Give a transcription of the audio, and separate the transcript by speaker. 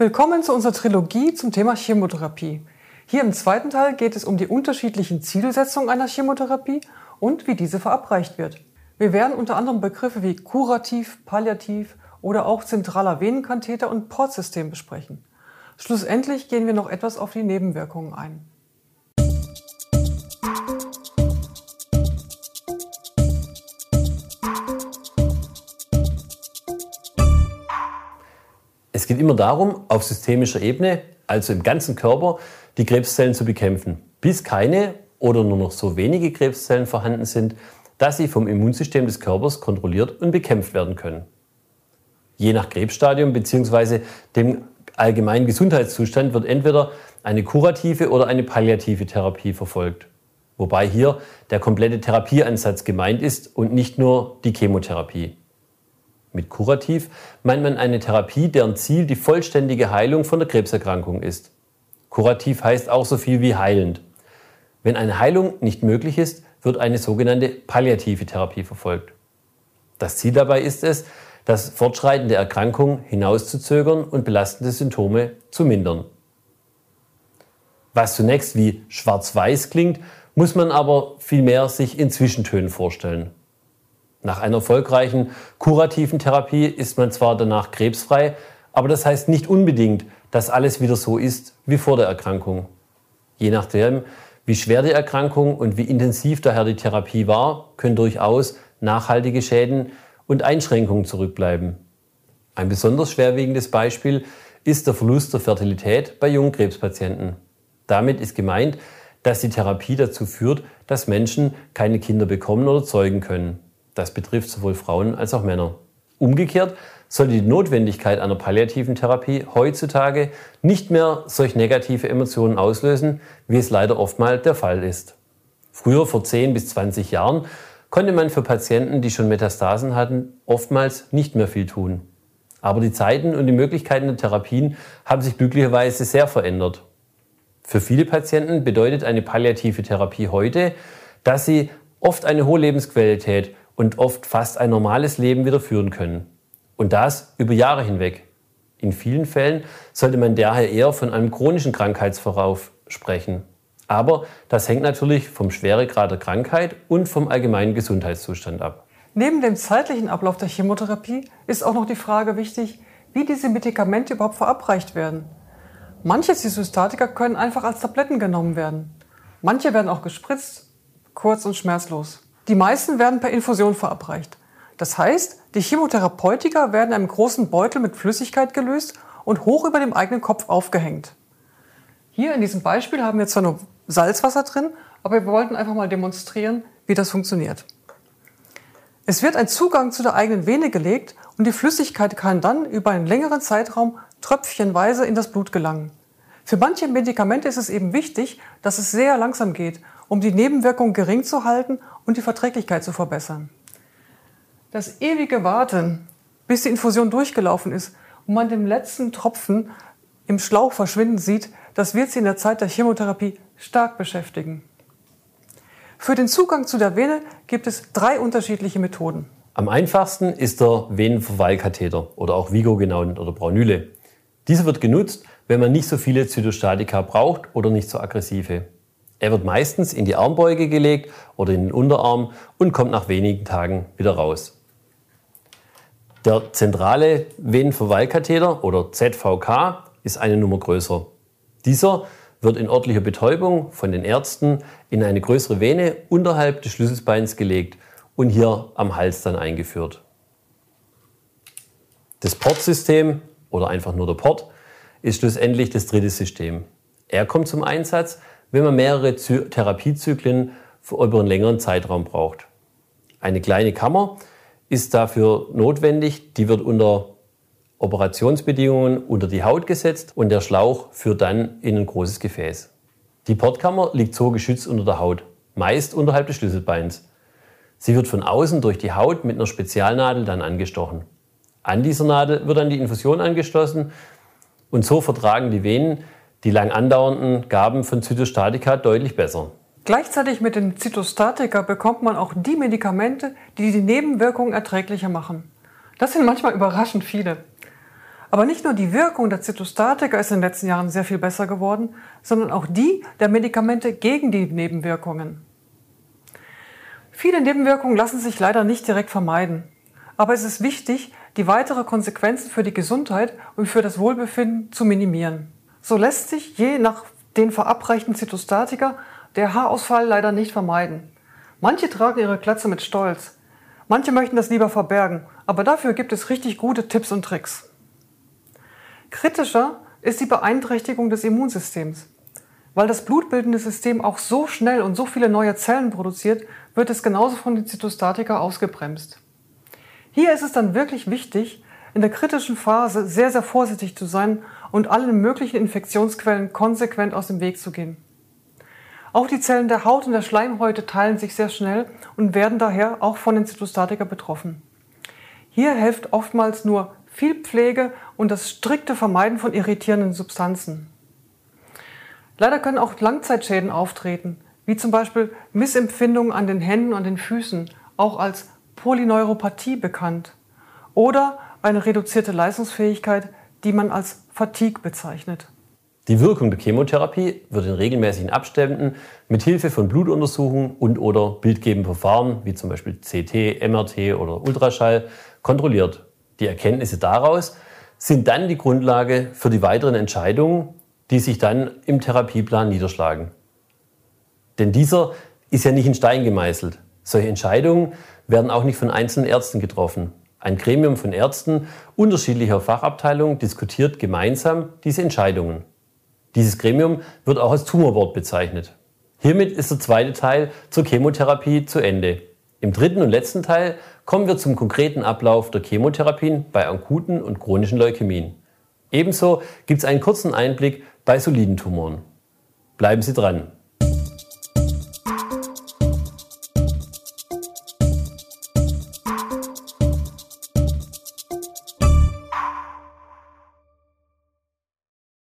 Speaker 1: Willkommen zu unserer Trilogie zum Thema Chemotherapie. Hier im zweiten Teil geht es um die unterschiedlichen Zielsetzungen einer Chemotherapie und wie diese verabreicht wird. Wir werden unter anderem Begriffe wie kurativ, palliativ oder auch zentraler Venenkatheter und Portsystem besprechen. Schlussendlich gehen wir noch etwas auf die Nebenwirkungen ein.
Speaker 2: Es geht immer darum, auf systemischer Ebene, also im ganzen Körper, die Krebszellen zu bekämpfen, bis keine oder nur noch so wenige Krebszellen vorhanden sind, dass sie vom Immunsystem des Körpers kontrolliert und bekämpft werden können. Je nach Krebsstadium bzw. dem allgemeinen Gesundheitszustand wird entweder eine kurative oder eine palliative Therapie verfolgt. Wobei hier der komplette Therapieansatz gemeint ist und nicht nur die Chemotherapie. Mit kurativ meint man eine Therapie, deren Ziel die vollständige Heilung von der Krebserkrankung ist. Kurativ heißt auch so viel wie heilend. Wenn eine Heilung nicht möglich ist, wird eine sogenannte palliative Therapie verfolgt. Das Ziel dabei ist es, das Fortschreiten der Erkrankung hinauszuzögern und belastende Symptome zu mindern. Was zunächst wie schwarz-weiß klingt, muss man aber vielmehr sich in Zwischentönen vorstellen. Nach einer erfolgreichen kurativen Therapie ist man zwar danach krebsfrei, aber das heißt nicht unbedingt, dass alles wieder so ist wie vor der Erkrankung. Je nachdem, wie schwer die Erkrankung und wie intensiv daher die Therapie war, können durchaus nachhaltige Schäden und Einschränkungen zurückbleiben. Ein besonders schwerwiegendes Beispiel ist der Verlust der Fertilität bei jungen Krebspatienten. Damit ist gemeint, dass die Therapie dazu führt, dass Menschen keine Kinder bekommen oder zeugen können. Das betrifft sowohl Frauen als auch Männer. Umgekehrt sollte die Notwendigkeit einer palliativen Therapie heutzutage nicht mehr solch negative Emotionen auslösen, wie es leider oftmals der Fall ist. Früher, vor 10 bis 20 Jahren, konnte man für Patienten, die schon Metastasen hatten, oftmals nicht mehr viel tun. Aber die Zeiten und die Möglichkeiten der Therapien haben sich glücklicherweise sehr verändert. Für viele Patienten bedeutet eine palliative Therapie heute, dass sie oft eine hohe Lebensqualität und oft fast ein normales Leben wieder führen können. Und das über Jahre hinweg. In vielen Fällen sollte man daher eher von einem chronischen Krankheitsverlauf sprechen. Aber das hängt natürlich vom Schweregrad der Krankheit und vom allgemeinen Gesundheitszustand ab.
Speaker 1: Neben dem zeitlichen Ablauf der Chemotherapie ist auch noch die Frage wichtig, wie diese Medikamente überhaupt verabreicht werden. Manche Cystostatika können einfach als Tabletten genommen werden. Manche werden auch gespritzt, kurz und schmerzlos. Die meisten werden per Infusion verabreicht. Das heißt, die Chemotherapeutika werden in einem großen Beutel mit Flüssigkeit gelöst und hoch über dem eigenen Kopf aufgehängt. Hier in diesem Beispiel haben wir zwar nur Salzwasser drin, aber wir wollten einfach mal demonstrieren, wie das funktioniert. Es wird ein Zugang zu der eigenen Vene gelegt und die Flüssigkeit kann dann über einen längeren Zeitraum tröpfchenweise in das Blut gelangen. Für manche Medikamente ist es eben wichtig, dass es sehr langsam geht, um die Nebenwirkungen gering zu halten und die Verträglichkeit zu verbessern. Das ewige Warten, bis die Infusion durchgelaufen ist und man den letzten Tropfen im Schlauch verschwinden sieht, das wird Sie in der Zeit der Chemotherapie stark beschäftigen. Für den Zugang zu der Vene gibt es drei unterschiedliche Methoden.
Speaker 2: Am einfachsten ist der Venenverweilkatheter oder auch Vigo genannt oder Braunüle. Dieser wird genutzt, wenn man nicht so viele Zytostatika braucht oder nicht so aggressive. Er wird meistens in die Armbeuge gelegt oder in den Unterarm und kommt nach wenigen Tagen wieder raus. Der zentrale Venenverweilkatheter oder ZVK ist eine Nummer größer. Dieser wird in örtlicher Betäubung von den Ärzten in eine größere Vene unterhalb des Schlüsselbeins gelegt und hier am Hals dann eingeführt. Das Portsystem oder einfach nur der Port ist schlussendlich das dritte System. Er kommt zum Einsatz, wenn man mehrere Therapiezyklen über einen längeren Zeitraum braucht. Eine kleine Kammer ist dafür notwendig. Die wird unter Operationsbedingungen unter die Haut gesetzt und der Schlauch führt dann in ein großes Gefäß. Die Portkammer liegt so geschützt unter der Haut, meist unterhalb des Schlüsselbeins. Sie wird von außen durch die Haut mit einer Spezialnadel dann angestochen. An dieser Nadel wird dann die Infusion angeschlossen und so vertragen die Venen die lang andauernden Gaben von Zytostatika deutlich besser.
Speaker 1: Gleichzeitig mit den Zytostatika bekommt man auch die Medikamente, die die Nebenwirkungen erträglicher machen. Das sind manchmal überraschend viele. Aber nicht nur die Wirkung der Zytostatika ist in den letzten Jahren sehr viel besser geworden, sondern auch die der Medikamente gegen die Nebenwirkungen. Viele Nebenwirkungen lassen sich leider nicht direkt vermeiden. Aber es ist wichtig, die weitere Konsequenzen für die Gesundheit und für das Wohlbefinden zu minimieren. So lässt sich je nach den verabreichten Zytostatika der Haarausfall leider nicht vermeiden. Manche tragen ihre Glatze mit Stolz. Manche möchten das lieber verbergen, aber dafür gibt es richtig gute Tipps und Tricks. Kritischer ist die Beeinträchtigung des Immunsystems. Weil das blutbildende System auch so schnell und so viele neue Zellen produziert, wird es genauso von den Zytostatika ausgebremst. Hier ist es dann wirklich wichtig, in der kritischen Phase sehr, sehr vorsichtig zu sein und allen möglichen Infektionsquellen konsequent aus dem Weg zu gehen. Auch die Zellen der Haut und der Schleimhäute teilen sich sehr schnell und werden daher auch von den Zytostatika betroffen. Hier hilft oftmals nur viel Pflege und das strikte Vermeiden von irritierenden Substanzen. Leider können auch Langzeitschäden auftreten, wie zum Beispiel Missempfindungen an den Händen und den Füßen, auch als Polyneuropathie bekannt, oder eine reduzierte Leistungsfähigkeit, die man als Fatigue bezeichnet.
Speaker 2: Die Wirkung der Chemotherapie wird in regelmäßigen Abständen mit Hilfe von Blutuntersuchungen und/oder bildgebenden Verfahren wie zum Beispiel CT, MRT oder Ultraschall kontrolliert. Die Erkenntnisse daraus sind dann die Grundlage für die weiteren Entscheidungen, die sich dann im Therapieplan niederschlagen. Denn dieser ist ja nicht in Stein gemeißelt. Solche Entscheidungen werden auch nicht von einzelnen Ärzten getroffen. Ein Gremium von Ärzten unterschiedlicher Fachabteilungen diskutiert gemeinsam diese Entscheidungen. Dieses Gremium wird auch als Tumorboard bezeichnet. Hiermit ist der zweite Teil zur Chemotherapie zu Ende. Im dritten und letzten Teil kommen wir zum konkreten Ablauf der Chemotherapien bei akuten und chronischen Leukämien. Ebenso gibt es einen kurzen Einblick bei soliden Tumoren. Bleiben Sie dran!